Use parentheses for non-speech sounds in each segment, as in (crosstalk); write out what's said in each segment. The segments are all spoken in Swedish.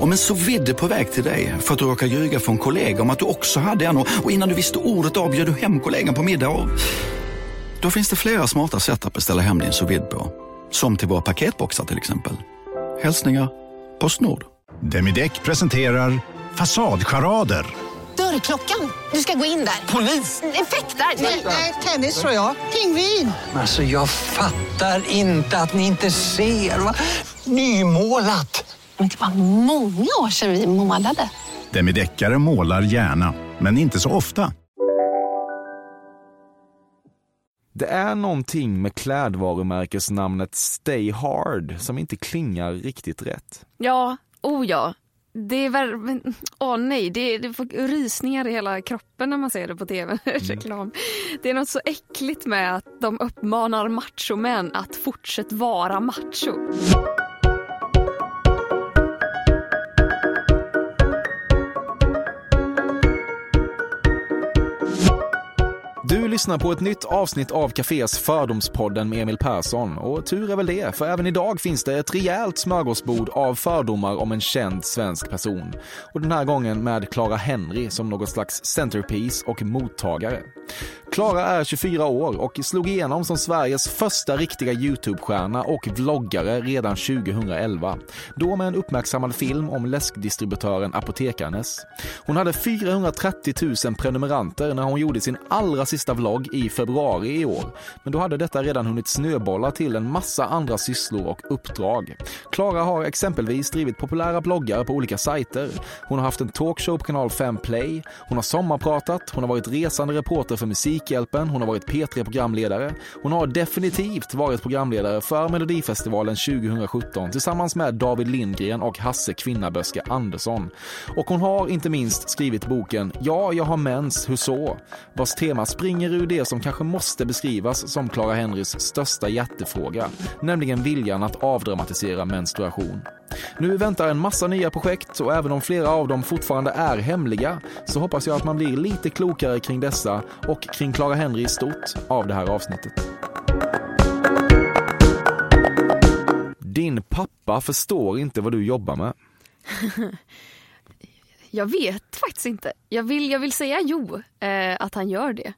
Om en så vidde på väg till dig för att du råkar ljuga från kollega om att du också hade en och innan du visste ordet av du hem kollegan på middag och... Då finns det flera smarta sätt att beställa hem din sous på. Som till våra paketboxar till exempel. Hälsningar Postnord. Demideck presenterar Fasadcharader. Dörrklockan. Du ska gå in där. Polis? Effektar? Nej, tennis tror jag. Pingvin. Alltså jag fattar inte att ni inte ser. Va? Nymålat. Men det var många år sedan vi målade. Demideckare målar gärna, men inte så ofta. Det är någonting med klädvarumärkesnamnet Stay Hard som inte klingar riktigt rätt. Ja, oh ja. Det är väl, åh nej, det, det får rysningar i hela kroppen när man ser det på tv. (laughs) Reklam. Det är något så äckligt med att de uppmanar machomän att fortsätta vara macho. Lyssnar på ett nytt avsnitt av Cafés Fördomspodden med Emil Persson. Och tur är väl det, för även idag finns det ett rejält smörgåsbord av fördomar om en känd svensk person. Och den här gången med Clara Henry som något slags centerpiece och mottagare. Clara är 24 år och slog igenom som Sveriges första riktiga YouTube-stjärna och vloggare redan 2011. Då med en uppmärksammad film om läskdistributören Apotekarnes. Hon hade 430 000 prenumeranter när hon gjorde sin allra sista vlogg i februari i år. Men då hade detta redan hunnit snöbolla till en massa andra sysslor och uppdrag. Klara har exempelvis drivit populära bloggar på olika sajter. Hon har haft en talkshow på kanal 5 Play. Hon har sommarpratat. Hon har varit resande reporter för Musikhjälpen. Hon har varit P3-programledare. Hon har definitivt varit programledare för Melodifestivalen 2017 tillsammans med David Lindgren och Hasse Kvinnaböske Andersson. Och hon har inte minst skrivit boken Ja, jag har mens, hur så? Vars tema springer ur det som kanske måste beskrivas som Clara Henrys största hjärtefråga, nämligen viljan att avdramatisera menstruation. Nu väntar en massa nya projekt och även om flera av dem fortfarande är hemliga så hoppas jag att man blir lite klokare kring dessa och kring Clara Henry i stort av det här avsnittet. Din pappa förstår inte vad du jobbar med. (laughs) Jag vet faktiskt inte. Jag vill, jag vill säga jo, eh, att han gör det.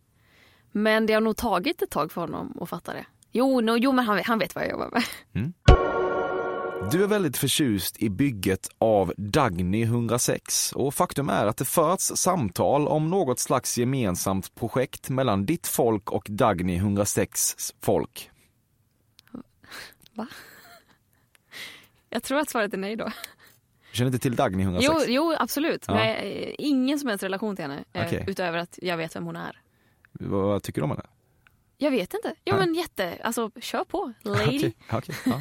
Men det har nog tagit ett tag för honom att fatta det. Jo, no, jo men han, han vet vad jag jobbar med. Mm. Du är väldigt förtjust i bygget av Dagny 106 och faktum är att det förts samtal om något slags gemensamt projekt mellan ditt folk och Dagny 106 folk. Va? Jag tror att svaret är nej då. Känner inte till Dagny 106? Jo, jo absolut. Ja. Men har ingen som helst relation till henne. eh, Okej. Utöver att jag vet vem hon är. Vad, tycker du om henne? Jag vet inte. Nej. men jätte, alltså kör på. Lady. (laughs) Okej, okej, ja.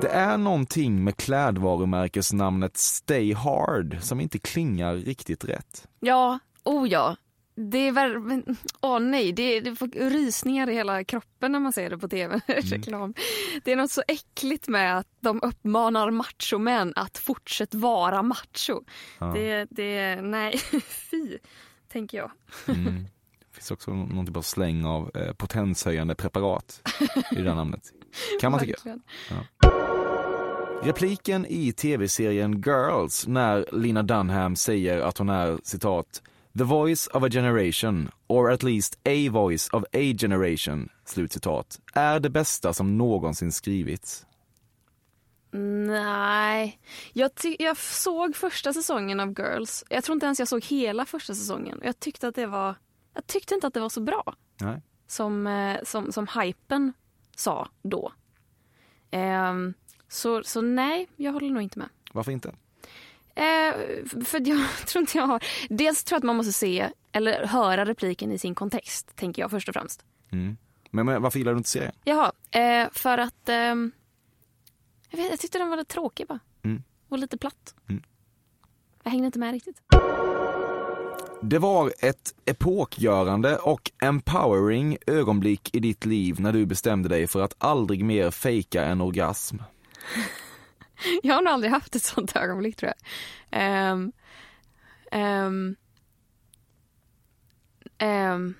Det är någonting med klädvarumärkesnamnet Stay Hard som inte klingar riktigt rätt. Ja, oh ja. Det är väl, åh nej, det, det får rysningar i hela kroppen när man ser det på tv. (laughs) Reklam. Det är något så äckligt med att de uppmanar machomän att fortsätta vara macho. Ja. Det, det, nej, (laughs) fy, tänker jag. Mm. (laughs) Det finns också någon typ av släng av eh, potenshöjande preparat i det här namnet. Kan man tycka. Verkligen. Repliken i tv-serien Girls när Lina Dunham säger att hon är citat The voice of a generation, or at least a voice of a generation, slutcitat, är det bästa som någonsin skrivits. Nej, jag, jag såg första säsongen av Girls. Jag tror inte ens jag såg hela första säsongen. Jag tyckte att det var, jag tyckte inte att det var så bra Nej. som, eh, som, som hypen sa då. Ehm, så, så nej, jag håller nog inte med. Varför inte? Eh, för jag (laughs) tror inte jag har... Dels tror jag att man måste se eller höra repliken i sin kontext, tänker jag först och främst. Mm. Men, men varför gillar du inte serien? Jaha, eh, för att... ehm, jag, vet, jag tyckte den var lite tråkig bara. Mm. Och lite platt. Mm. Jag hängde inte med riktigt. Det var ett epokgörande och empowering ögonblick i ditt liv när du bestämde dig för att aldrig mer fejka en orgasm. (laughs) Jag har nog aldrig haft ett sånt ögonblick tror jag. Ehm, ehm, ehm,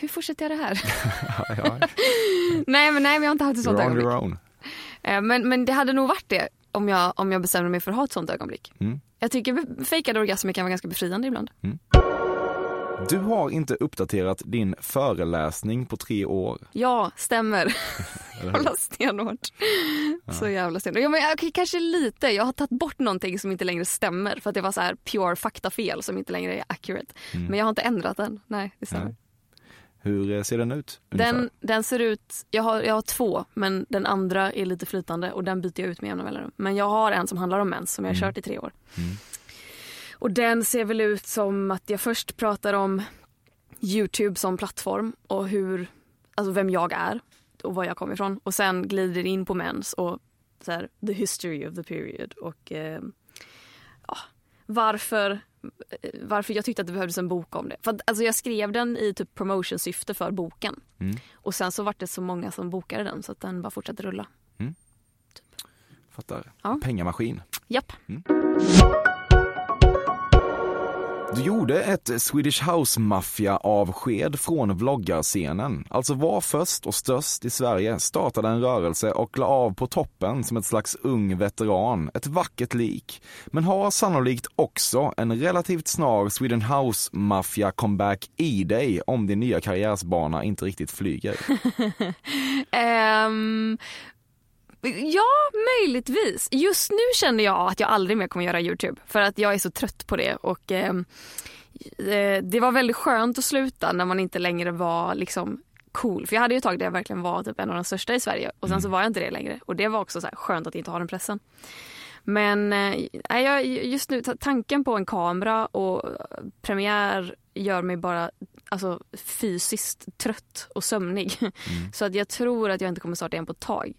hur fortsätter jag det här? (laughs) ja, ja. (laughs) nej, men, nej, men jag har inte haft ett sånt You're on ögonblick. Eh, Men, men det hade nog varit det om jag, om jag bestämmer mig för att ha ett sånt ögonblick. Mm. Jag tycker fejkade orgasmer kan vara ganska befriande ibland. Du har inte uppdaterat din föreläsning på tre år. Ja, stämmer. (laughs) Jävla stenhårt. Så jävla stenhårt. Ja, men, okej, kanske lite. Jag har tagit bort någonting som inte längre stämmer för att det var så här pure faktafel som inte längre är accurate. Mm. Men jag har inte ändrat den. Nej, det stämmer. Hur eh, ser den ut? ungefär? Den, den ser ut, jag har, jag har två men den andra är lite flytande och den byter jag ut med jämna mellanrum. Men jag har en som handlar om mens som jag har Mm. kört i tre år. Mm. Och den ser väl ut som att jag först pratar om Youtube som plattform och hur, alltså vem jag är och var jag kommer ifrån. Och sen glider in på mens och så här, the history of the period och eh, ja, varför, varför jag tyckte att det behövdes en bok om det. För att, alltså jag skrev den i typ promotionsyfte för boken. Mm. Och sen så var det så många som bokade den så att den bara fortsatte rulla. Fattar. Ja. Pengamaskin. Japp. Du gjorde ett Swedish House Mafia-avsked från vloggarscenen. Alltså var först och störst i Sverige, startade en rörelse och la av på toppen som ett slags ung veteran. Ett vackert lik. Men har sannolikt också en relativt snar Sweden House Mafia comeback i dig om din nya karriärsbana inte riktigt flyger. um... (laughs) ja, möjligtvis. Just nu känner jag att jag aldrig mer kommer göra Youtube för att jag är så trött på det och ehm, eh, det var väldigt skönt att sluta när man inte längre var liksom cool. För jag hade ju ett tag där jag verkligen var typ en av de största i Sverige och sen så var jag inte det längre och det var också så skönt att inte ha den pressen. Men eh, jag, just nu, ta- tanken på en kamera och premiär gör mig bara alltså, fysiskt trött och sömnig. (laughs) Så att jag tror att jag inte kommer starta igen på ett tag.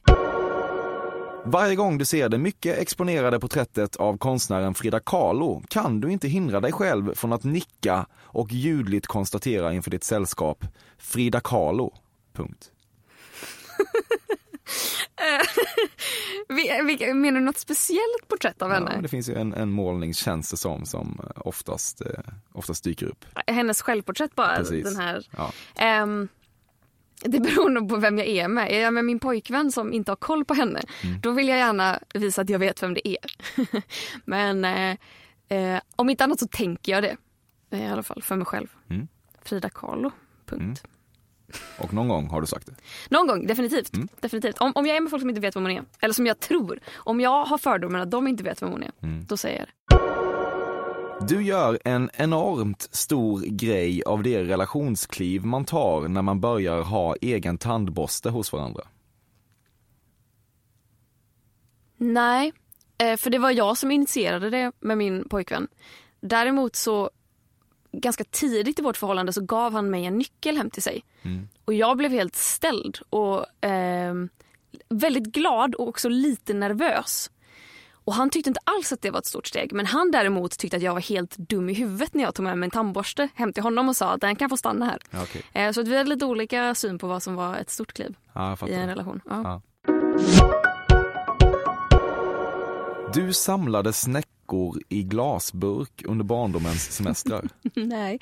Varje gång du ser det mycket exponerade porträttet av konstnären Frida Kahlo kan du inte hindra dig själv från att nicka och ljudligt konstatera inför ditt sällskap Frida Kahlo. Punkt. (laughs) Vi- Menar du något speciellt porträtt av Ja, henne? det finns ju en, en målning känns det som, som eh, oftast, eh, oftast dyker upp. Hennes självporträtt bara. Precis. Den här. Ja. Ehm, det beror nog på vem jag är med. Är jag med min pojkvän som inte har koll på henne, Mm. då vill jag gärna visa att jag vet vem det är. (laughs) Men eh, eh, om inte annat så tänker jag det. Eh, I alla fall för mig själv. Mm. Frida Kahlo. Punkt. Och någon gång har du sagt det. Någon gång, definitivt. Mm. definitivt. Om, om jag är med folk som inte vet vem hon är, eller som jag tror, om jag har fördomar att de inte vet vem hon är, Mm. då säger jag det. Du gör en enormt stor grej av det relationskliv man tar när man börjar ha egen tandborste hos varandra. Nej, eh, för det var jag som initierade det med min pojkvän. Däremot så ganska tidigt i vårt förhållande så gav han mig en nyckel hem till sig. Mm. Och jag blev helt ställd och ehm, väldigt glad och också lite nervös. Och han tyckte inte alls att det var ett stort steg. Men han däremot tyckte att jag var helt dum i huvudet när jag tog med mig en tandborste hem till honom och sa att den kan få stanna här. Okej. Eh, Så att vi hade lite olika syn på vad som var ett stort kliv Ja, i en relation. Ja. Ja. Du samlade snäckor i glasburk under barndomens semestrar. (laughs) Nej.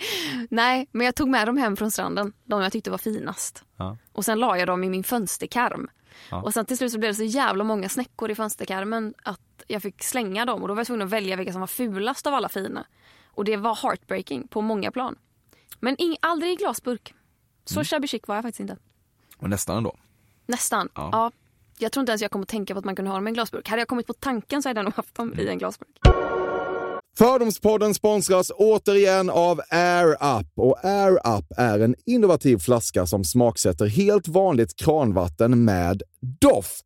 Nej, men jag tog med dem hem från stranden, de jag tyckte var finast. Ja. Och sen la jag dem i min fönsterkarm. Ja. Och sen till slut så blev det så jävla många snäckor i fönsterkarmen att jag fick slänga dem och då var jag tvungen att välja vilka som var fulast av alla fina. Och det var heartbreaking på många plan. Men ing- aldrig i glasburk. Så Mm. shabby chic var jag faktiskt inte. Och nästan ändå. Nästan. Ja. Ja. Jag tror inte ens jag kom att tänka på att man kunde ha dem i en glasburk. Hade jag kommit på tanken så hade jag nog haft dem i en glasburk. Fördomspodden sponsras återigen av Air Up. Och Air Up är en innovativ flaska som smaksätter helt vanligt kranvatten med doft.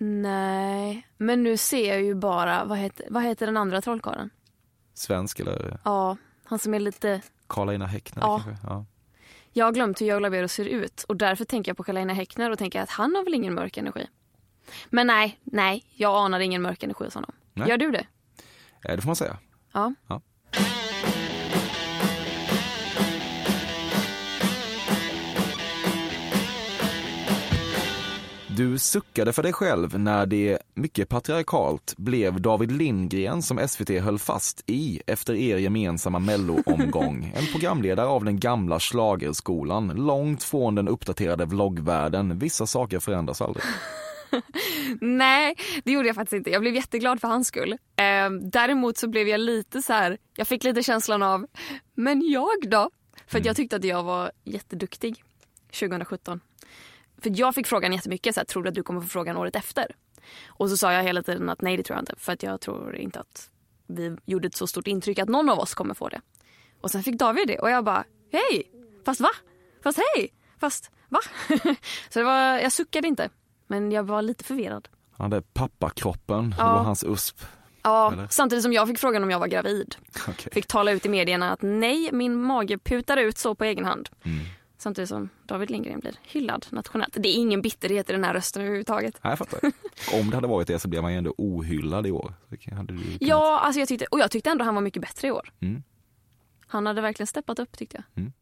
Nej, men nu ser jag ju bara, vad heter, vad heter den andra trollkarlen? Svensk eller Ja, han som är lite, Karl-Einar Häckner Ja. kanske? Ja. jag har glömt hur Joe Labero ser ut och därför tänker jag på Karl-Einar Häckner och tänker att han har väl ingen mörk energi. Men nej, nej, jag anar ingen mörk energi hos honom. Nej. Gör du det? Eh, Det får man säga. Ja. Ja. Du suckade för dig själv när det, mycket patriarkalt, blev David Lindgren som SVT höll fast i efter er gemensamma melloomgång. (laughs) En programledare av den gamla schlagerskolan, långt från den uppdaterade vloggvärlden. Vissa saker förändras aldrig. (laughs) Nej, det gjorde jag faktiskt inte. Jag blev jätteglad för hans skull. Eh, däremot så blev jag lite så här, jag fick lite känslan av, men jag då? För att jag tyckte att jag var jätteduktig 2017. För jag fick frågan jättemycket, så här, tror du att du kommer få frågan året efter? Och så sa jag hela tiden att nej det tror jag inte, för att jag tror inte att vi gjorde ett så stort intryck att någon av oss kommer få det. Och sen fick David det och jag bara, hej, fast va? Fast hej, fast va? (laughs) så det var, jag suckade inte, men jag var lite förvirrad. Han hade pappakroppen, det Ja. var hans USP. Ja, Eller? samtidigt som jag fick frågan om jag var gravid. (laughs) Okej. Fick tala ut i medierna att nej, min mage putar ut så på egen hand. Mm. Samtidigt som David Lindgren blir hyllad nationellt. Det är ingen bitterhet i den här rösten överhuvudtaget. Nej, jag fattar. Om det hade varit det så blev man ju ändå ohyllad i år. Hade du kunnat- Ja, alltså jag tyckte, och jag tyckte ändå han var mycket bättre i år. Mm. Han hade verkligen steppat upp tyckte jag.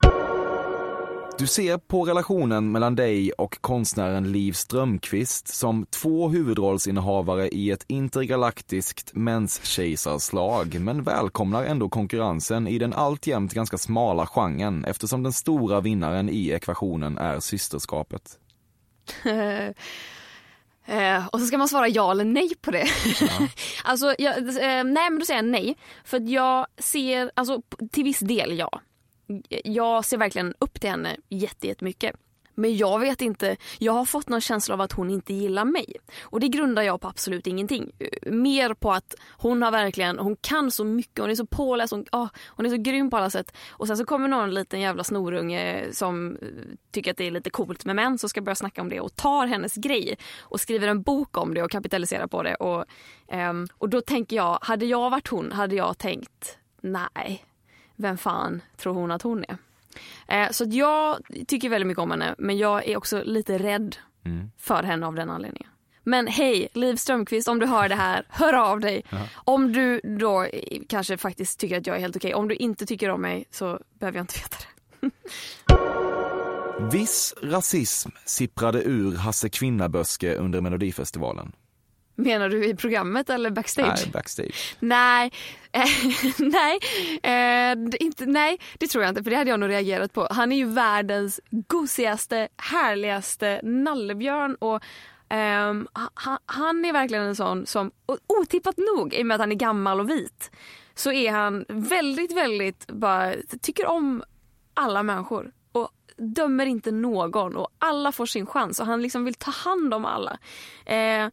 Du ser på relationen mellan dig och konstnären Liv Strömquist som två huvudrollsinnehavare i ett intergalaktiskt menskejsarslag men välkomnar ändå konkurrensen i den alltjämt ganska smala genren eftersom den stora vinnaren i ekvationen är systerskapet. (laughs) Eh, och så ska man svara ja eller nej på det. (laughs) alltså, jag, eh, nej men då säger jag nej. För jag ser, alltså till viss del ja. Jag ser verkligen upp till henne jättemycket. Men jag vet inte, jag har fått någon känsla av att hon inte gillar mig. Och det grundar jag på absolut ingenting. Mer på att hon har verkligen, hon kan så mycket, hon är så påläst, hon, oh, hon är så grym på alla sätt. Och sen så kommer någon liten jävla snorunge som tycker att det är lite coolt med män som ska börja snacka om det och tar hennes grej och skriver en bok om det och kapitaliserar på det. Och, um, och då tänker jag, hade jag varit hon hade jag tänkt nej, vem fan tror hon att hon är? Eh, så jag tycker väldigt mycket om henne men jag är också lite rädd för henne av den anledningen. Men hej, Liv Strömquist, om du hör det här, hör av dig. Om du då kanske faktiskt tycker att jag är helt okej. Om du inte tycker om mig så behöver jag inte veta det. Viss rasism sipprade ur Hasse Kvinnaböske under Melodifestivalen. (laughs) Menar du i programmet eller backstage? Nej, backstage. Nej, eh, (laughs) nej, eh, inte, nej, det tror jag inte för det hade jag nog reagerat på. Han är ju världens gosigaste, härligaste nallebjörn och ehm, han, han är verkligen en sån som, otippat nog i och med att han är gammal och vit, så är han väldigt, väldigt bara tycker om alla människor och dömer inte någon och alla får sin chans och han liksom vill ta hand om alla. Eh, Eh,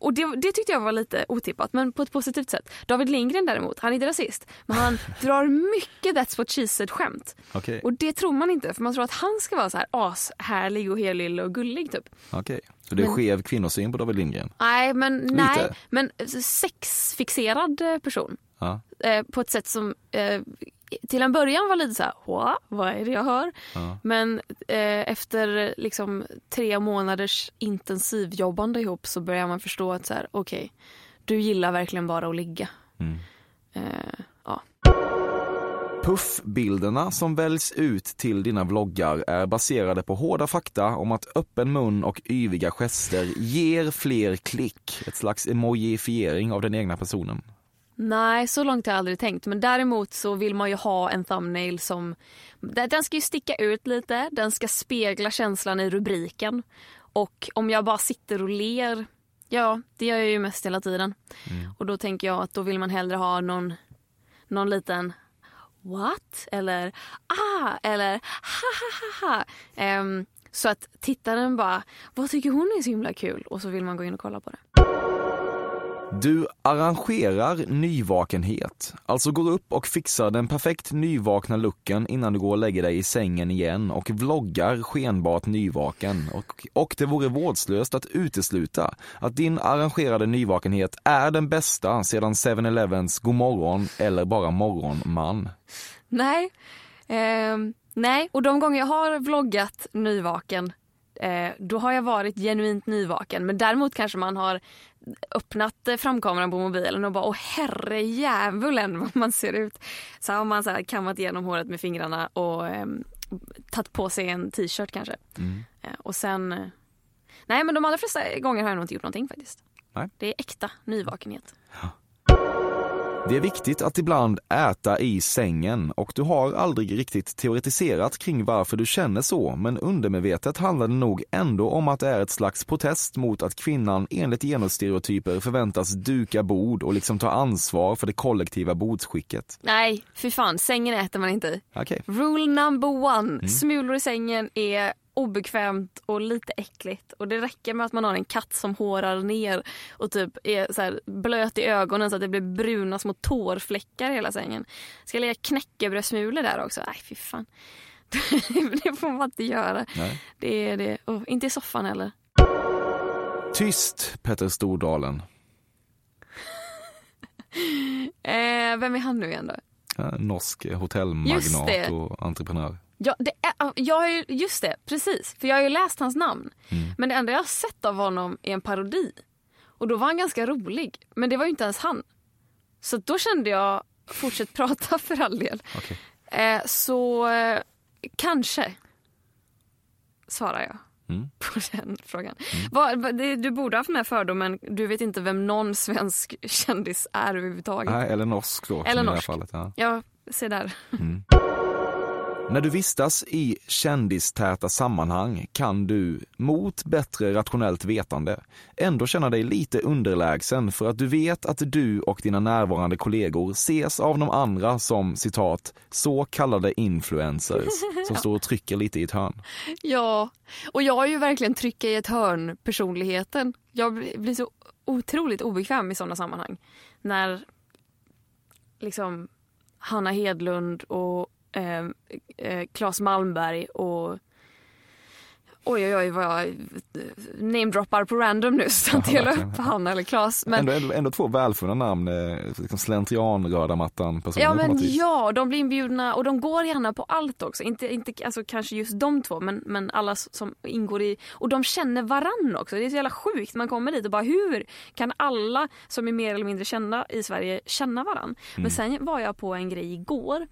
och det, det tyckte jag var lite otippat, men på ett positivt sätt. David Lindgren däremot, han är inte rasist, men han (laughs) drar mycket That's what she said skämt. Okej, Och det tror man inte, för man tror att han ska vara så här ashärlig och helylle och gullig typ. okej. Så det är Men- skev kvinnosyn på David Lindgren? Nej, men nej, men sexfixerad eh, person. Ja. Eh, på ett sätt som eh, till en början var lite så här, "Hå? vad är det jag hör? Ja. Men eh, efter liksom tre månaders intensivjobbande ihop så börjar man förstå att så här, okej, du gillar verkligen bara att ligga. Mm. Eh, ja. Puffbilderna som väljs ut till dina vloggar är baserade på hårda fakta om att öppen mun och yviga gester ger fler klick. Ett slags emojifiering av den egna personen. Nej, så långt har jag aldrig tänkt. Men däremot så vill man ju ha en thumbnail som... Den ska ju sticka ut lite, den ska spegla känslan i rubriken. Och om jag bara sitter och ler, ja, det gör jag ju mest hela tiden. Och då tänker jag att då vill man hellre ha någon, någon liten what? Eller ah, eller ha ha ha ha. Ehm, så att tittaren bara, vad tycker hon är så himla kul? Och så vill man gå in och kolla på det. Du arrangerar nyvakenhet, alltså går upp och fixar den perfekt nyvakna looken innan du går och lägger dig i sängen igen och vloggar skenbart nyvaken. Och, och det vore vårdslöst att utesluta att din arrangerade nyvakenhet är den bästa sedan 7-Elevens morgon eller bara Morgonman. Nej, eh, Nej, och de gånger jag har vloggat nyvaken eh, då har jag varit genuint nyvaken. Men däremot kanske man har öppnat eh, framkameran på mobilen och bara åh herre djävulen (laughs) vad man ser ut. Så har man så här kammat igenom håret med fingrarna och eh, tagit på sig en t-shirt kanske. Mm. Eh, och sen... Eh, nej men de allra flesta gånger har jag nog inte gjort någonting faktiskt. Nej. Det är äkta nyvakenhet. Det är viktigt att ibland äta i sängen och du har aldrig riktigt teoretiserat kring varför du känner så, men undermedvetet handlar det nog ändå om att det är ett slags protest mot att kvinnan enligt genusstereotyper förväntas duka bord och liksom ta ansvar för det kollektiva bordsskicket. Nej, fy fan, sängen äter man inte. Okej. Rule number one, Mm. smulor i sängen är obekvämt och lite äckligt. Och det räcker med att man har en katt som hårar ner och typ är så blöt i ögonen så att det blir bruna små tårfläckar i hela sängen. Ska jag lägga knäckebrödssmulor där också? Nej fy fan. (laughs) det får man inte göra. Nej. Det är det. Oh, inte i soffan heller. Tyst, Petter Stordalen. (laughs) Eh, vem är han nu igen då? Norsk hotellmagnat och entreprenör. Ja, det är, jag har ju, just det, precis. För jag har ju läst hans namn. Men det enda jag har sett av honom är en parodi. Och då var han ganska rolig. Men det var ju inte ens han. Så då kände jag, fortsätt (laughs) prata för all del. Okej. Eh, så eh, kanske svarar jag Mm. på (laughs) den frågan. Vad- vad- det- du borde ha haft med fördomen, du vet inte vem någon svensk (laughs) kändis är överhuvudtaget. Nej, eller norsk då, Eller som i det här norsk. fallet. Ja. Ja, se där. När du vistas i kändistäta sammanhang kan du, mot bättre rationellt vetande, ändå känna dig lite underlägsen för att du vet att du och dina närvarande kollegor ses av de andra som citat, så kallade influencers (laughs) som står och trycker lite i ett hörn. Ja, och jag har ju verkligen trycka i ett hörn personligheten. Jag blir så otroligt obekväm i sådana sammanhang. När liksom Hanna Hedlund och Eh, eh, Claes Malmberg och Oj, oj, oj vad jag namedroppar på random nu så att Ja, jag upp Hanna eller Claes. Men, Ändå, ändå, ändå två välfunna namn, eh, liksom slentrian-röda mattan personer ja, men ja, de blir inbjudna och de går gärna på allt också. Inte, inte alltså, kanske just de två, men, men alla som ingår i... Och de känner varann också. Det är så jävla sjukt. Man kommer dit och bara hur kan alla som är mer eller mindre kända i Sverige känna varann? Men sen var jag på en grej igår.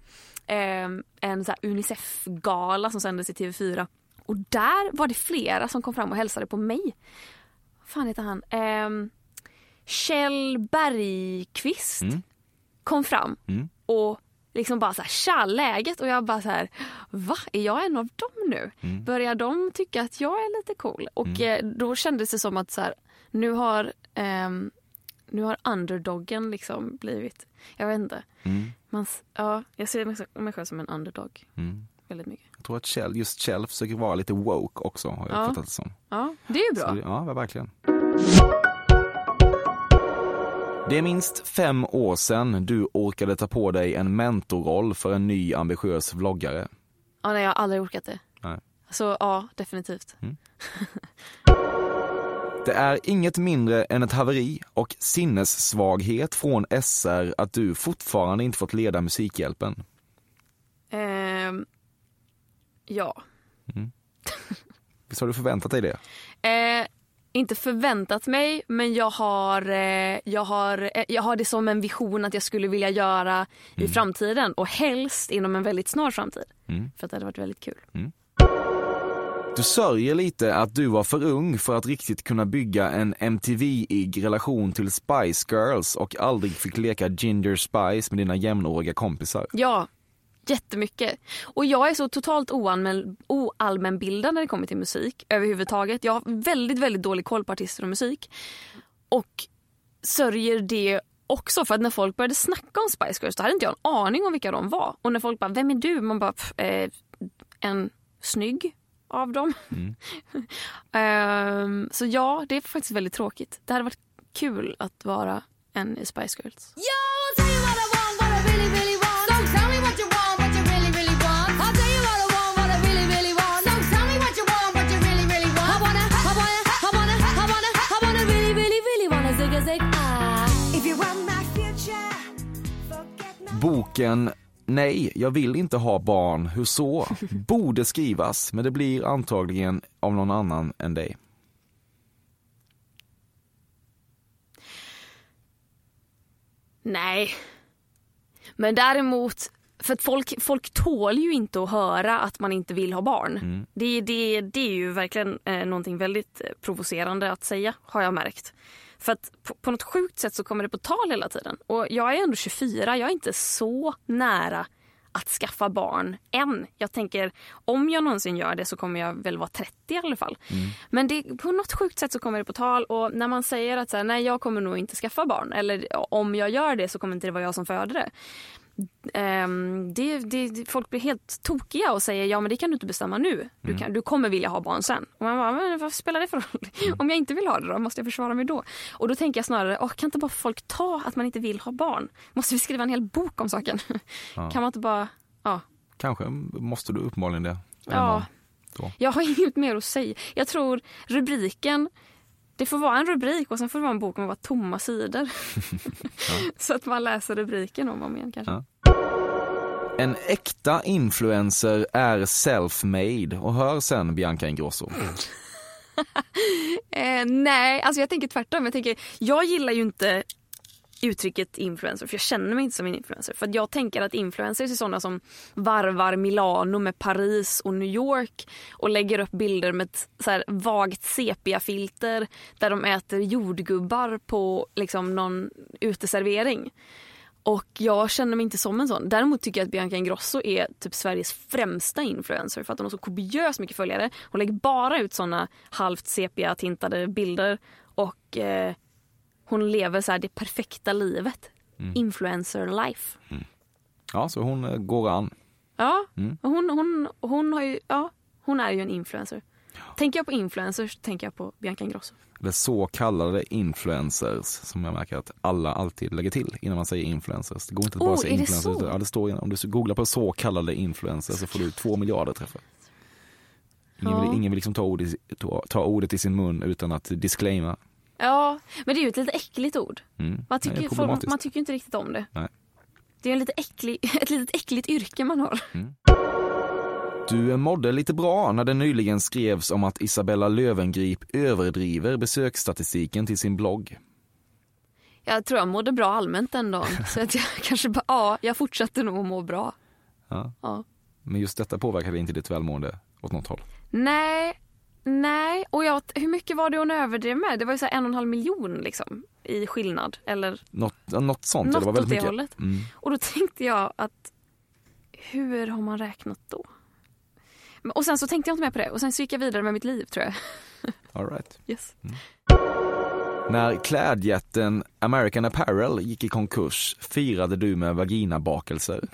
Eh, en så Unicef-gala som sändes i TV4. Och där var det flera som kom fram och hälsade på mig. Vad fan heter han? Eh, Kjell Bergqvist Mm. kom fram Mm. och liksom bara så här, tja läget och jag bara så här, va är jag en av dem nu? Mm. Börjar de tycka att jag är lite cool? Och eh, då kändes det som att så här, nu har ehm, nu har underdoggen liksom blivit, jag vet inte. Mm. Man, ja, jag ser mig, mig själv som en underdog Mm. väldigt mycket. Jag tror att Kjell, just Kjell försöker vara lite woke också, har jag Ja. uppfattat det som. Ja, det är ju bra. Så, ja, verkligen. Det är minst fem år sedan du orkade ta på dig en mentorroll för en ny ambitiös vloggare. Ja, nej, jag har aldrig orkat det. Nej. Så ja, definitivt. Det är inget mindre än ett haveri och sinnessvaghet från SR att du fortfarande inte fått leda Musikhjälpen. Ehm, ja. (laughs) Visst har du förväntat dig det? Eh, inte förväntat mig, men jag har, eh, jag, har, eh, jag har det som en vision att jag skulle vilja göra i framtiden och helst inom en väldigt snar framtid. Mm. För att det hade varit väldigt kul. Du sörjer lite att du var för ung för att riktigt kunna bygga en MTV-ig relation till Spice Girls och aldrig fick leka Ginger Spice med dina jämnåriga kompisar. Ja, jättemycket. Och jag är så totalt oallmän, oallmänbildad när det kommer till musik överhuvudtaget. Jag har väldigt, väldigt dålig koll på artister och musik. Och sörjer det också för att när folk började snacka om Spice Girls då hade inte jag en aning om vilka de var. Och när folk bara, vem är du? Man bara, "Pff, eh, en snygg av dem. (laughs) Ehm, så ja, det är faktiskt väldigt tråkigt. Det hade varit kul att vara en i Spice Girls. Boken Nej, jag vill inte ha barn. Hur så? (laughs) Borde skrivas, men det blir antagligen av någon annan än dig. Nej. Men däremot, för att folk, folk tål ju inte att höra att man inte vill ha barn. Mm. Det, det, det är ju verkligen eh, någonting väldigt eh, provocerande att säga, har jag märkt. För att på, på något sjukt sätt så kommer det på tal hela tiden. Och jag är ändå 24, jag är inte så nära att skaffa barn än. Jag tänker om jag någonsin gör det så kommer jag väl vara 30 i alla fall. Men det, på något sjukt sätt så kommer det på tal och när man säger att så här, nej jag kommer nog inte skaffa barn eller om jag gör det så kommer inte det vara jag som föder det. Ehm, det, det, folk blir helt tokiga och säger ja men det kan du inte bestämma nu. Du, kan, du kommer vilja ha barn sen. Och man bara, men vad spelar det för roll? Om jag inte vill ha det då, måste jag försvara mig då? Och då tänker jag snarare, åh, kan inte bara folk ta att man inte vill ha barn? Måste vi skriva en hel bok om saken? (laughs) Ja. Kan man inte bara, ja. Kanske måste du uppenbarligen det. Ja. Jag har (laughs) inget mer att säga. Jag tror rubriken, det får vara en rubrik och sen får det vara en bok med bara tomma sidor. (laughs) (laughs) Så att man läser rubriken om och om igen kanske. Ja. En äkta influencer är self-made och hör sen Bianca Ingrosso. (laughs) Eh, nej, alltså jag tänker tvärtom. Jag, tänker, jag gillar ju inte uttrycket influencer för jag känner mig inte som en influencer. För att jag tänker att influencers är sådana som varvar Milano med Paris och New York och lägger upp bilder med ett så här vagt sepia-filter där de äter jordgubbar på liksom någon uteservering. Och jag känner mig inte som en sån. Däremot tycker jag att Bianca Ingrosso är typ Sveriges främsta influencer för att hon har så kopiöst mycket följare. Hon lägger bara ut såna halvt sepia-tintade bilder och eh, hon lever så här det perfekta livet. Influencer life. Ja, så hon eh, går an. Ja, Mm. hon, hon, hon, har ju, ja, hon är ju en influencer. Tänker jag på influencers tänker jag på Bianca Ingrosso. Eller så kallade influencers som jag märker att alla alltid lägger till innan man säger influencers. Det går inte att bara Oh, säga är det influencers. så? Ja, det står, om du googlar på så kallade influencers så får du två miljarder träffar. Ingen vill, Ja. ingen vill liksom ta, ord i, ta, ta ordet i sin mun utan att disclaima. Ja, men det är ju ett lite äckligt ord. Mm. Man tycker, folk, man tycker inte riktigt om det. Nej. Det är en lite äcklig, (laughs) ett litet äckligt yrke man har. Du mådde lite bra när det nyligen skrevs om att Isabella Lövengrip överdriver besöksstatistiken till sin blogg. Jag tror jag mådde bra allmänt den dagen. (laughs) Så att jag (laughs) kanske bara, ja, jag fortsatte nog att må bra. Ja. Ja. Men just detta påverkade inte ditt välmående åt något håll. Nej, nej. Och jag, hur mycket var det hon överdrev med? Det var ju så en och en halv miljon liksom i skillnad. Eller Något, något sånt. något det var åt väldigt det mycket. hållet. Mm. Och då tänkte jag att hur har man räknat då? Och sen så tänkte jag inte mer på det och sen så gick jag vidare med mitt liv tror jag. (laughs) All right. Yes. När klädjätten American Apparel gick i konkurs firade du med vaginabakelser. (laughs)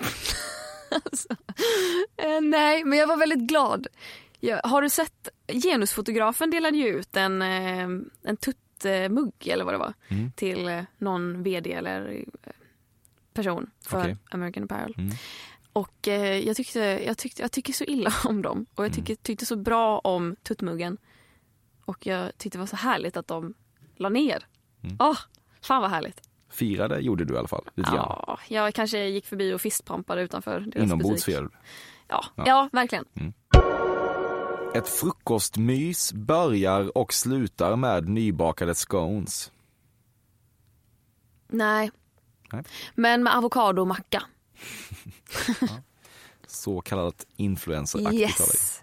Eh, nej, men jag var väldigt glad. Jag, har du sett, genusfotografen delade ju ut en, eh, en tuttmugg eller vad det var Mm. till eh, någon vd eller eh, person för Okej. American Apparel. Mm. Och eh, jag, tyckte, jag, tyckte, jag tycker så illa (laughs) om dem och jag tycker, tyckte så bra om tuttmuggen. Och jag tyckte det var så härligt att de la ner. Mm. Åh, fan vad härligt. Firade gjorde du i alla fall. Lite grann. Ja, jag kanske gick förbi och fistpumpade utanför deras Inombords butik. du. Ja, Ja. ja. verkligen. Ett frukostmys börjar och slutar med nybakade scones. Nej. Nej. Men med avokado och macka. Så kallat influenceraktigt av dig. Yes.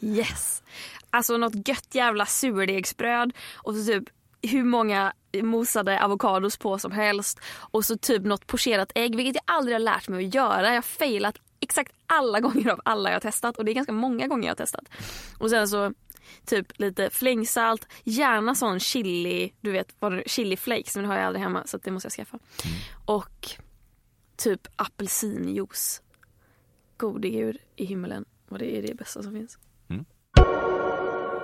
Yes. Alltså något gött jävla surdegsbröd och så typ hur många mosade avokados på som helst och så typ något pocherat ägg vilket jag aldrig har lärt mig att göra. Jag har failat exakt alla gånger av alla jag har testat och det är ganska många gånger jag har testat. Och sen så typ lite flängsalt, gärna sån chili, du vet chili flakes men det har jag aldrig hemma så det måste jag skaffa. Och typ apelsinjuice. Gode gud i himmelen vad det är det bästa som finns.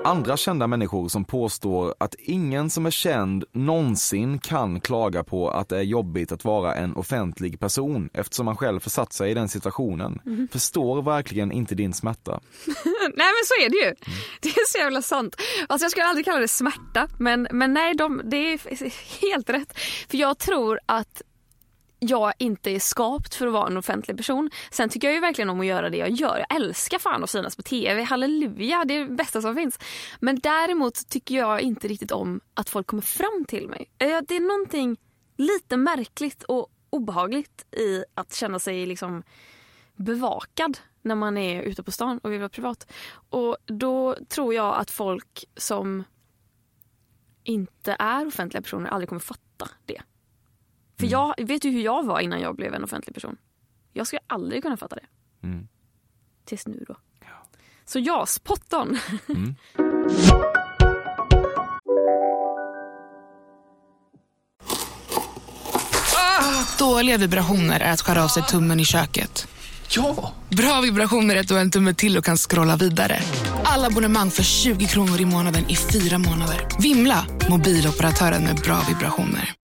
Andra kända människor som påstår att ingen som är känd någonsin kan klaga på att det är jobbigt att vara en offentlig person eftersom man själv försatt sig i den situationen. Mhm. Förstår verkligen inte din smärta. (laughs) nej men så är det ju. Det är så jävla sant. Alltså jag skulle aldrig kalla det smärta men, men nej de, det är helt rätt. För jag tror att jag inte är skapt för att vara en offentlig person. Sen tycker jag ju verkligen om att göra det jag gör. Jag älskar fan att synas på TV. Halleluja, det är det bästa som finns. Men däremot tycker jag inte riktigt om att folk kommer fram till mig. Eh, det är någonting lite märkligt och obehagligt i att känna sig liksom bevakad när man är ute på stan och vill vara privat. Och då tror jag att folk som inte är offentliga personer aldrig kommer fatta det. För jag vet ju hur jag var innan jag blev en offentlig person. Jag skulle aldrig kunna fatta det. Mm. Tills nu då. Så ja, spot on. Dåliga vibrationer är att skära av sig tummen i köket. Ja! Bra vibrationer är att du har en tumme till och kan scrolla vidare. Alla abonnemang för 20 kronor i månaden i fyra månader. Vimla! Mobiloperatören med bra vibrationer.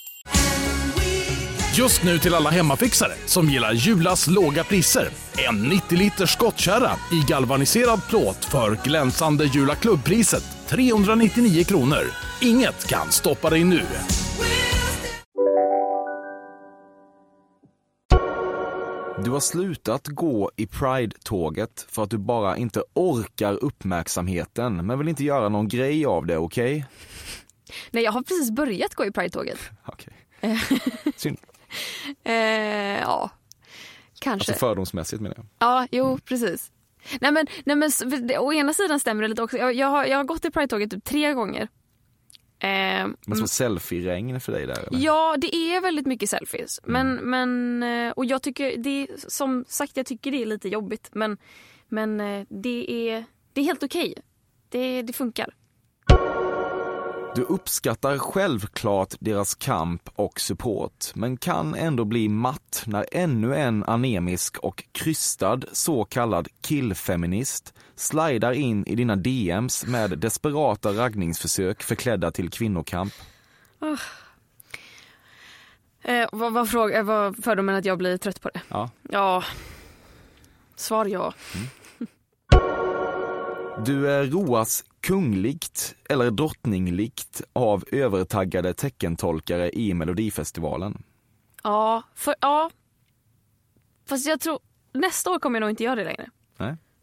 Just nu till alla hemmafixare som gillar Julas låga priser. En 90 liters skottkärra i galvaniserad plåt för glänsande Jula klubbpriset 399 kronor. Inget kan stoppa dig nu. Du har slutat gå i Pride-tåget för att du bara inte orkar uppmärksamheten men vill inte göra någon grej av det, okej? Nej, jag har precis börjat gå i Pride-tåget. Okej. Synd. (laughs) Eh, ja, kanske. Alltså fördomsmässigt menar jag. Ja, jo precis. Nej men, nej men å ena sidan stämmer det lite också. Jag, jag, har, jag har gått i Pride-tåget typ tre gånger. Eh, Men som selfie-regn för dig där eller? Ja, det är väldigt mycket selfies. Men, men, eh, och jag tycker, det är, som sagt, jag tycker det är lite jobbigt. Men, men eh, det, är, det är helt okej. Det, det funkar. Du uppskattar självklart deras kamp och support, men kan ändå bli matt när ännu en anemisk och krystad så kallad killfeminist slidar in i dina DMs med desperata raggningsförsök förklädda till kvinnokamp. Eh, vad, vad, fråga, vad fördomen att jag blir trött på det? Ja. Ja. Svar ja. Du är roas kungligt eller drottninglikt av övertaggade teckentolkare i Melodifestivalen. Ja, för, ja. Fast jag tror, nästa år kommer jag nog inte göra det längre.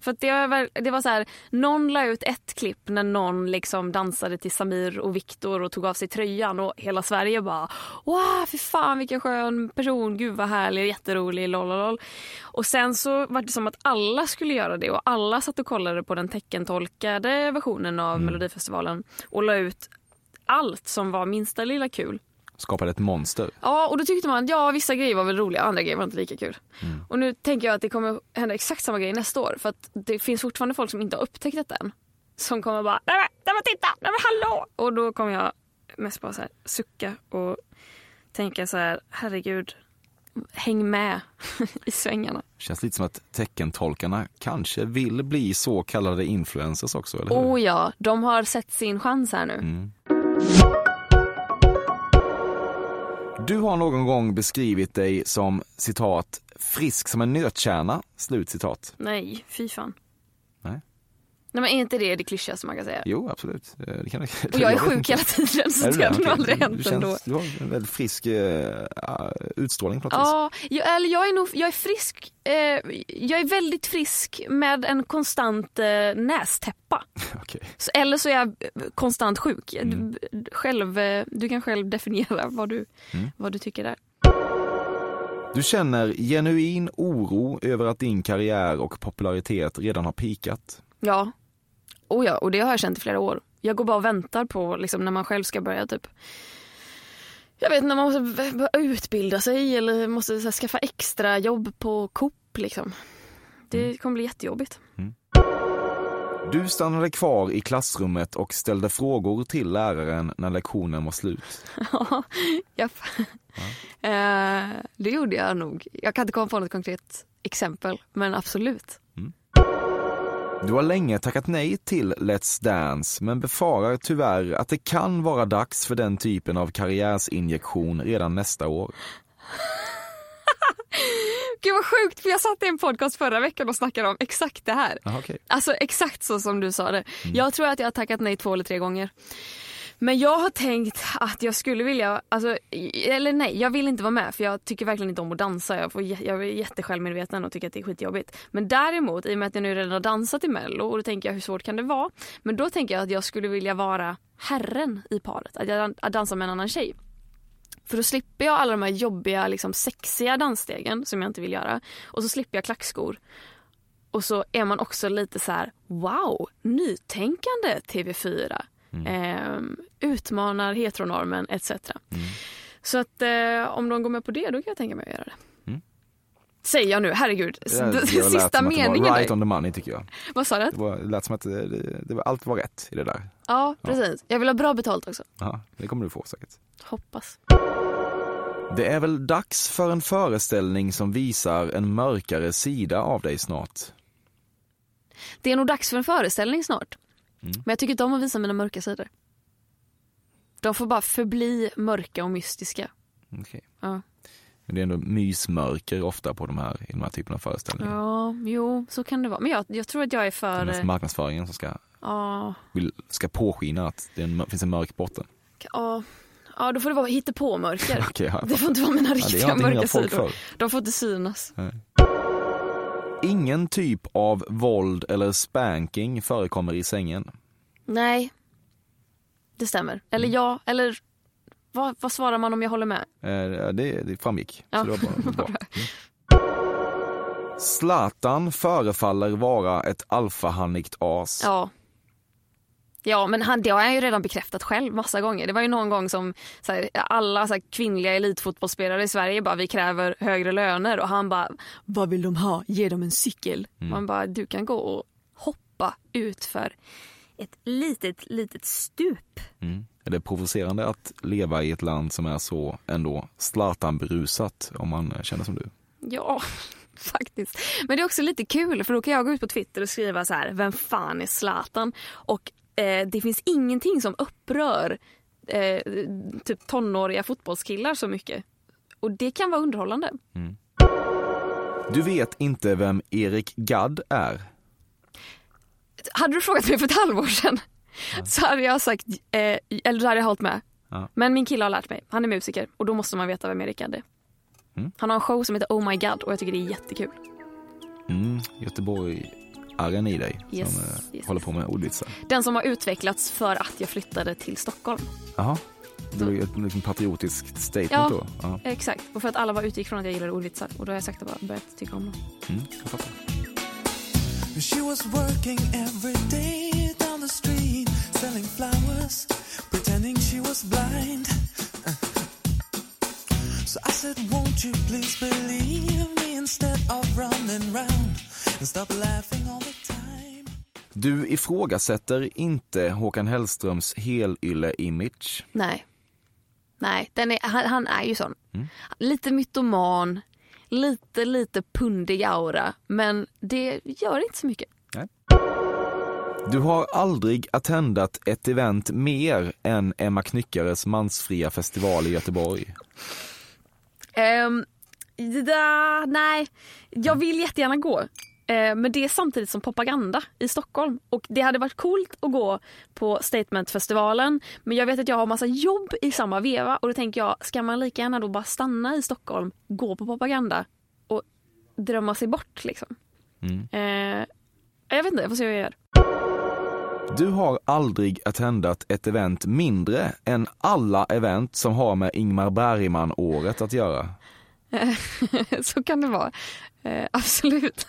För det, var, det var så här, någon la ut ett klipp när någon liksom dansade till Samir och Viktor och tog av sig tröjan och hela Sverige bara wow, fy fan vilken skön person, gud vad härlig, jätterolig, lololol. Och sen så var det som att alla skulle göra det och alla satt och kollade på den teckentolkade versionen av Melodifestivalen och la ut allt som var minsta lilla kul. Skapade ett monster. Ja, och då tyckte man ja vissa grejer var väl roliga, andra grejer var inte lika kul. Och nu tänker jag att det kommer hända exakt samma grej nästa år för att det finns fortfarande folk som inte har upptäckt detta än. Som kommer bara, nej men, nej men titta, nej men hallå! Och då kommer jag mest bara så här sucka och tänka så här, herregud, häng med (laughs) i svängarna. Känns lite som att teckentolkarna kanske vill bli så kallade influencers också, eller hur? Oh ja, de har sett sin chans här nu. Mm. Du har någon gång beskrivit dig som citat frisk som en nötkärna, slut citat. Nej, fy fan. Nej. Nej men är inte det det klyschigaste man kan säga? Jo, absolut. Eh, Det kan, Och jag är (laughs) sjuk hela tiden så det har nog aldrig Du- hänt du känns, ändå. Du har en väldigt frisk eh, utstrålning på något vis. Ja, jag, eller jag är nog jag är frisk. Eh, jag är väldigt frisk med en konstant eh, nästäppa. (laughs) Okej. Så, eller så är jag konstant sjuk. Mm. Du, själv, du kan själv definiera vad du, Mm. vad du tycker där. Du känner genuin oro över att din karriär och popularitet redan har pikat. Ja. Oh ja, och det har jag känt i flera år. Jag går bara och väntar på liksom, när man själv ska börja typ jag vet när man måste utbilda sig eller måste så här, skaffa extra jobb på Coop liksom. Det kommer bli jättejobbigt. Du stannade kvar i klassrummet och ställde frågor till läraren när lektionen var slut. (laughs) Ja, japp. Eh, det gjorde jag nog. Jag kan inte komma på något konkret exempel, men absolut. Du har länge tackat nej till Let's Dance, men befarar tyvärr att det kan vara dags för den typen av karriärsinjektion redan nästa år. (laughs) Gud vad sjukt för jag satt i en podcast förra veckan och snackade om exakt det här. Aha, okay. Alltså exakt så som du sa det. Mm. Jag tror att jag har tackat nej två eller tre gånger. Men jag har tänkt att jag skulle vilja, alltså, eller nej jag vill inte vara med för jag tycker verkligen inte om att dansa. Jag, får, jag är jättesjälvmedveten och tycker att det är skitjobbigt. Men däremot i och med att jag nu redan har dansat i mello och då tänker jag hur svårt kan det vara? Men då tänker jag att jag skulle vilja vara herren i paret, att jag att dansa med en annan tjej. För då slipper jag alla de här jobbiga, liksom sexiga dansstegen som jag inte vill göra. Och så slipper jag klackskor. Och så är man också lite så här: wow, nytänkande TV4. Mm. Eh, utmanar heteronormen etc. Mm. Så att eh, om de går med på det, då kan jag tänka mig att göra det. Mm. Säger jag nu, herregud. Ja, (laughs) sista meningen. Right on the money tycker jag. Vad sa du? Det, var, det lät som att det, det, det var, allt var rätt i det där. Ja, precis. Ja. Jag vill ha bra betalt också. Ja, det kommer du få säkert. Hoppas. Det är väl dags för en föreställning som visar en mörkare sida av dig snart. Det är nog dags för en föreställning snart. Mm. Men jag tycker inte om att visa mina mörka sidor. De får bara förbli mörka och mystiska. Okay. Ja. Men det är ändå mysmörker ofta på de här, i de här typerna av föreställningar. Ja, jo, så kan det vara. Men jag, jag tror att jag är för... Det är marknadsföringen som ska, ja. vill, ska påskina att det en, finns en mörk botten. Ja, ja då får det vara hittepå-mörker. (laughs) okay, ja. Det får inte vara mina riktiga ja, mörka sidor. De får inte synas. Nej. Ingen typ av våld eller spanking förekommer i sängen. Nej, det stämmer. Eller mm. ja, eller vad, vad, svarar man om jag håller med? Eh, det, det framgick. Ja. Så det (laughs) bra. Mm. Zlatan förefaller vara ett alfahannigt as. Ja, Ja, men han, det har han ju redan bekräftat själv massa gånger. Det var ju någon gång som här, alla här, kvinnliga elitfotbollsspelare i Sverige bara vi kräver högre löner och han bara vad vill de ha? Ge dem en cykel. Mm. Man bara du kan gå och hoppa ut för ett litet, litet stup. Mm. Är det provocerande att leva i ett land som är så ändå Zlatan-berusat om man känner som du? Ja, (laughs) faktiskt. Men det är också lite kul för då kan jag gå ut på Twitter och skriva så här, vem fan är Zlatan? Och eh, det finns ingenting som upprör eh, typ tonåriga fotbollskillar så mycket. Och det kan vara underhållande. Mm. Du vet inte vem Erik Gadd är? Hade du frågat mig för ett halvår sedan ja. så hade jag sagt, eh, eller så hade jag hållit med. Ja. Men min kille har lärt mig, han är musiker och då måste man veta vem Erik Gadd är. Mm. Han har en show som heter Oh My God och jag tycker det är jättekul. Mm, Göteborg arren i dig yes, som eh, yes, håller på med ordvitsar. Den som har utvecklats för att jag flyttade till Stockholm. Jaha. Det var ett liksom patriotiskt statement ja, då? Ja, exakt. Och för att alla bara utgick från att jag gillade ordvitsar. Och då har jag sagt att jag börjat tycka om dem. Mm, jag fattar. She was working every day down the street selling flowers pretending she was blind So I said won't you please believe me instead of running round and stop laughing all the time Du ifrågasätter inte Håkan Hellströms helylle-image? Nej. Nej, den är, han, han är ju sån. Mm. Lite mytoman, lite, lite pundig aura. Men det gör inte så mycket. Nej. Du har aldrig attendat ett event mer än Emma Knyckares mansfria festival i Göteborg? Um, da, nej, jag vill jättegärna gå. Uh, men det är samtidigt som propaganda i Stockholm. Och det hade varit coolt att gå på Statementfestivalen. Men jag vet att jag har massa jobb i samma veva. Och då tänker jag, ska man lika gärna då bara stanna i Stockholm, gå på propaganda och drömma sig bort liksom. Mm. Uh, jag vet inte, jag får se hur jag gör. Du har aldrig attendat ett event mindre än alla event som har med Ingmar Bergman-året att göra. (laughs) Så kan det vara. Eh, absolut.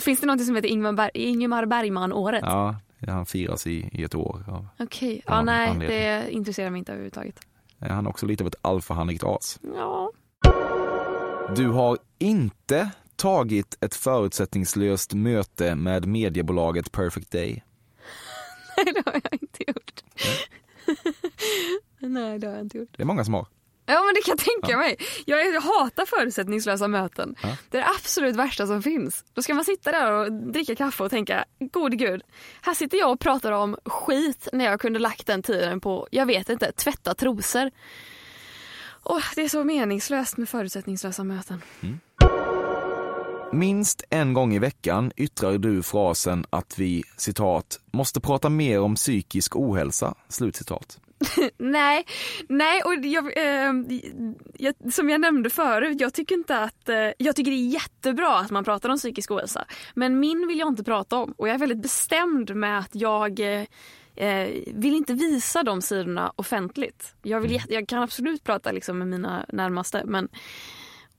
Finns det något som heter Ingmar, Ber Ingmar Bergman-året? Ja, han firas i, i ett år. Okej, okay. ja, nej det intresserar mig inte överhuvudtaget. Han är också lite av ett alfahannigt as. Ja. Du har inte tagit ett förutsättningslöst möte med mediebolaget Perfect Day. (laughs) Nej, det har jag inte gjort. (laughs) Nej, det har jag inte gjort. Det är många som har. Ja men det kan jag tänka mig. Jag, jag hatar förutsättningslösa möten. Ja. Det är det absolut värsta som finns. Då ska man sitta där och dricka kaffe och tänka, gode gud, här sitter jag och pratar om skit när jag kunde lagt den tiden på, jag vet inte, tvätta trosor. Åh, det är så meningslöst med förutsättningslösa möten. Minst en gång i veckan yttrar du frasen att vi, citat, måste prata mer om psykisk ohälsa, slutcitat. (laughs) nej, nej och jag, eh, jag, som jag nämnde förut, jag tycker inte att, eh, jag tycker det är jättebra att man pratar om psykisk ohälsa. Men min vill jag inte prata om och jag är väldigt bestämd med att jag eh, eh, vill inte visa de sidorna offentligt. Jag, vill, jätte- jag kan absolut prata liksom med mina närmaste men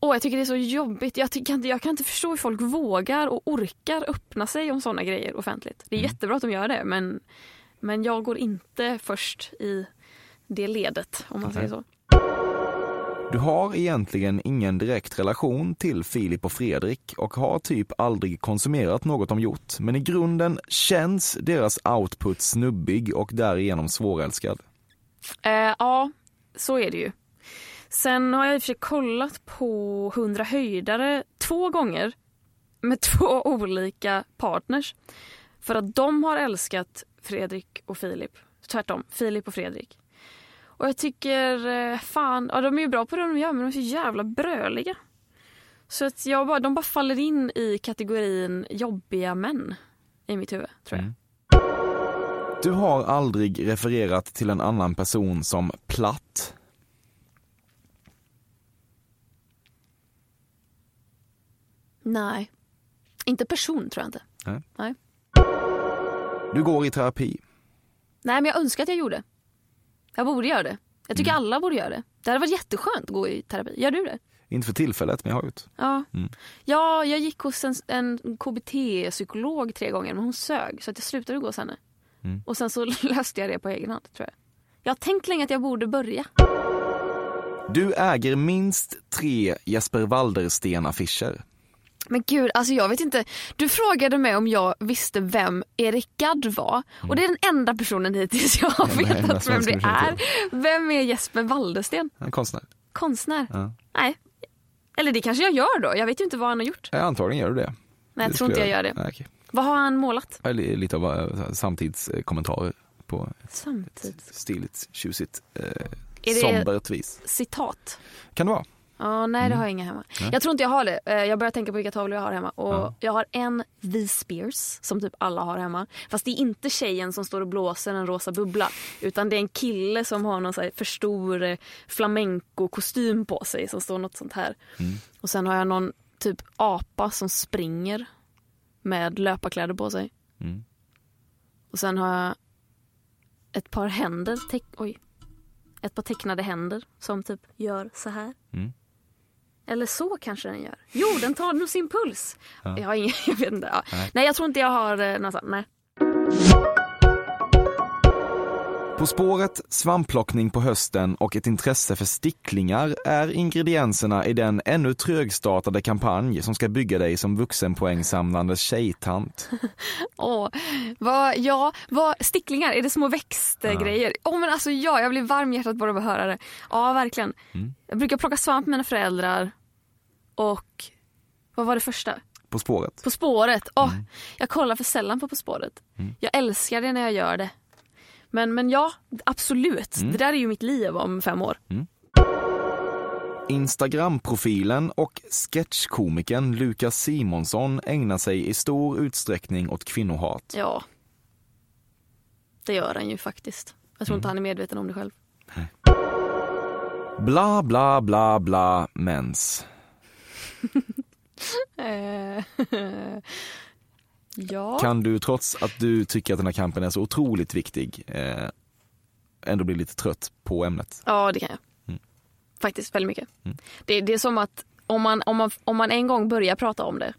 Åh, jag tycker det är så jobbigt. Jag, tycker inte, jag kan inte förstå hur folk vågar och orkar öppna sig om sådana grejer offentligt. Det är jättebra att de gör det men, men jag går inte först i det ledet om man säger så. Du har egentligen ingen direkt relation till Filip och Fredrik och har typ aldrig konsumerat något de gjort. Men i grunden känns deras output snubbig och därigenom svårälskad. Eh, ja, så är det ju. Sen har jag i och för sig kollat på 100 höjdare två gånger med (laughs) två olika partners. För att de har älskat Fredrik och Filip. Tvärtom, Filip och Fredrik. Och jag tycker, eh, fan, ja, de är ju bra på det de gör men de är så jävla bröliga. Så att jag bara, de bara faller in i kategorin jobbiga män i mitt huvud, tror jag. Du har aldrig refererat till en annan person som platt. Nej. Inte person tror jag inte. Nej. Nej. Du går i terapi. Nej, men jag önskar att jag gjorde. Jag borde göra det. Jag tycker alla borde göra det. Det hade varit jätteskönt att gå i terapi. Gör du det? Inte för tillfället, men jag har gjort. Ja. Mm. Ja, jag gick hos en, en KBT-psykolog tre gånger men hon sög så att jag slutade gå hos henne. Mm. Och sen så (laughs) löste jag det på egen hand tror jag. Jag har tänkt länge att jag borde börja. Du äger minst tre Jesper Waldersten-affischer. Men gud, alltså jag vet inte. Du frågade mig om jag visste vem Erik Gadd var. Och det är den enda personen hittills jag har Mm. Vetat vem svenska det är. Vem är Jesper Waldersten? En konstnär. Konstnär? Ja. Nej. Eller det kanske jag gör då. Jag vet ju inte vad han har gjort. Ja, antagligen gör du det. Nej, jag Det tror inte jag gör det. Nej, okej. Vad har han målat? Lite av eh, samtidskommentarer på ett Samtidigt. stiligt, tjusigt, eh, sombert vis. Citat? Kan det vara? Ja, nej det Mm. har jag inga hemma. Nej. Jag tror inte jag har det. Eh, Jag börjar tänka på vilka tavlor jag har hemma. Och Ja. Jag har en V Spears som typ alla har hemma. Fast det är inte tjejen som står och blåser en rosa bubbla. Utan det är en kille som har någon så här för stor eh, flamenco-kostym på sig som står något sånt här. Mm. Och sen har jag någon typ apa som springer med löparkläder på sig. Mm. Och sen har jag ett par händer, oj. Ett par tecknade händer som typ gör så här. Mm. Eller så kanske den gör. Jo, den tar nog sin puls. Ja. Jag har ingen, (laughs) jag vet inte. Ja. Nej. Nej. jag tror inte jag har eh, någon sån, nej. På spåret, svampplockning på hösten och ett intresse för sticklingar är ingredienserna i den ännu trögstartade kampanj som ska bygga dig som vuxenpoängsamlande tjejtant. (laughs) Åh, vad, ja, vad, sticklingar, är det små växtgrejer? Åh men alltså ja, jag blir varm i hjärtat bara av att höra det. Ja, verkligen. Mm. Jag brukar plocka svamp med mina föräldrar och vad var det första? På spåret. På spåret. Åh, Jag kollar för sällan på På spåret. Mm. Jag älskar det när jag gör det. Men, men ja, absolut. Mm. Det där är ju mitt liv om fem år. Instagram-profilen och sketchkomikern Lukas Simonsson ägnar sig i stor utsträckning åt kvinnohat. Ja. Det gör han ju faktiskt. Jag tror inte han är medveten om det själv. Bla, bla, bla, bla, mens. Eh, (laughs) ja. Kan du, trots att du tycker att den här kampen är så otroligt viktig, eh, ändå bli lite trött på ämnet? Ja, det kan jag. Mm. Faktiskt väldigt mycket. Det, det är som att om man, om, man, om man en gång börjar prata om det,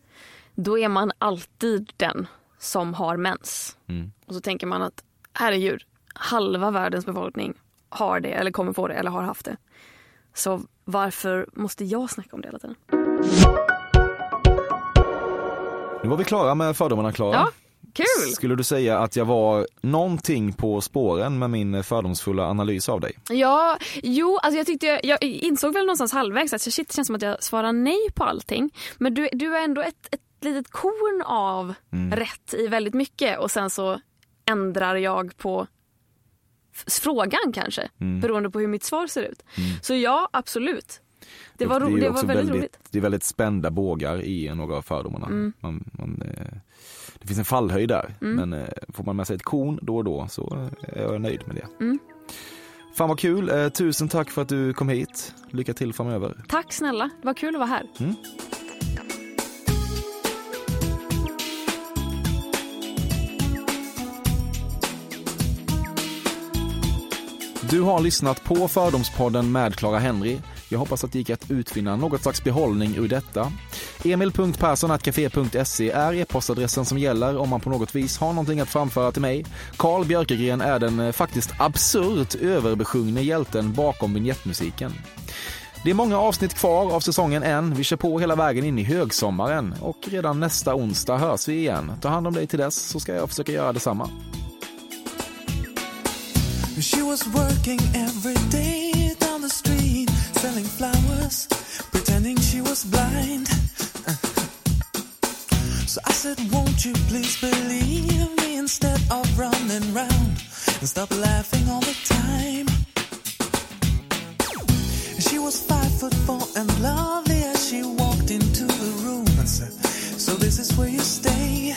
då är man alltid den som har mens. Mm. Och så tänker man att herregud, halva världens befolkning har det eller kommer få det eller har haft det. Så varför måste jag snacka om det hela tiden? Nu var vi klara med fördomarna Klara. Ja. Kul! Skulle du säga att jag var någonting på spåren med min fördomsfulla analys av dig? Ja, jo, alltså jag tyckte jag, jag insåg väl någonstans halvvägs att shit, det känns som att jag svarar nej på allting. Men du, du är ändå ett, ett litet korn av Mm. rätt i väldigt mycket och sen så ändrar jag på frågan kanske, Mm. beroende på hur mitt svar ser ut. Mm. Så ja, absolut. Det var, ro, det också var väldigt, roligt. Det är väldigt spända bågar i några av fördomarna. Mm. Man, man, eh, det finns en fallhöjd där, Mm. men eh, får man med sig ett korn då och då så är jag nöjd med det. Mm. Fan vad kul, eh, tusen tack för att du kom hit. Lycka till framöver. Tack snälla, det var kul att vara här. Mm. Du har lyssnat på Fördomspodden med Clara Henry. Jag hoppas att det gick att utvinna något slags behållning ur detta. Emil.perssonatcafé.se är e-postadressen som gäller om man på något vis har någonting att framföra till mig. Karl Björkegren är den eh, faktiskt absurt överbesjungne hjälten bakom vignettmusiken. Det är många avsnitt kvar av säsongen än. Vi kör på hela vägen in i högsommaren och redan nästa onsdag hörs vi igen. Ta hand om dig till dess så ska jag försöka göra detsamma. She was working every day selling flowers, pretending she was blind. So I said, Won't you please believe me instead of running round and stop laughing all the time? She was five foot four and lovely as she walked into the room and said, So this is where you stay.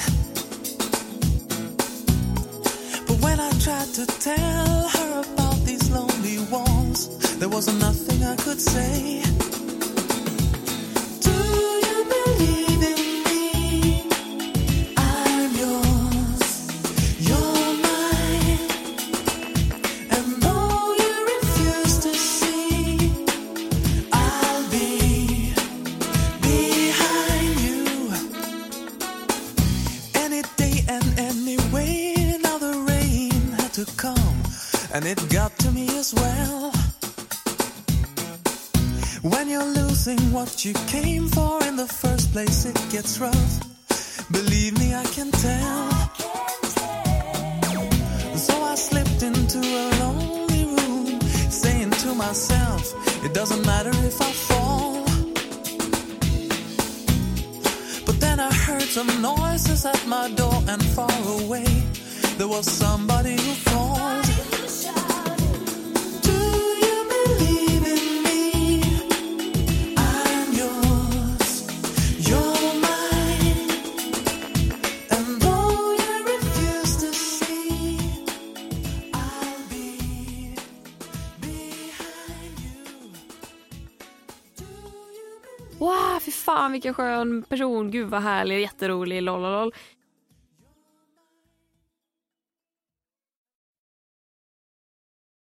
But when I tried to tell her about these lonely walls, there was nothing I could say. What you came for in the first place, it gets rough. Vilken skön person. Gud vad härlig, jätterolig, lololol.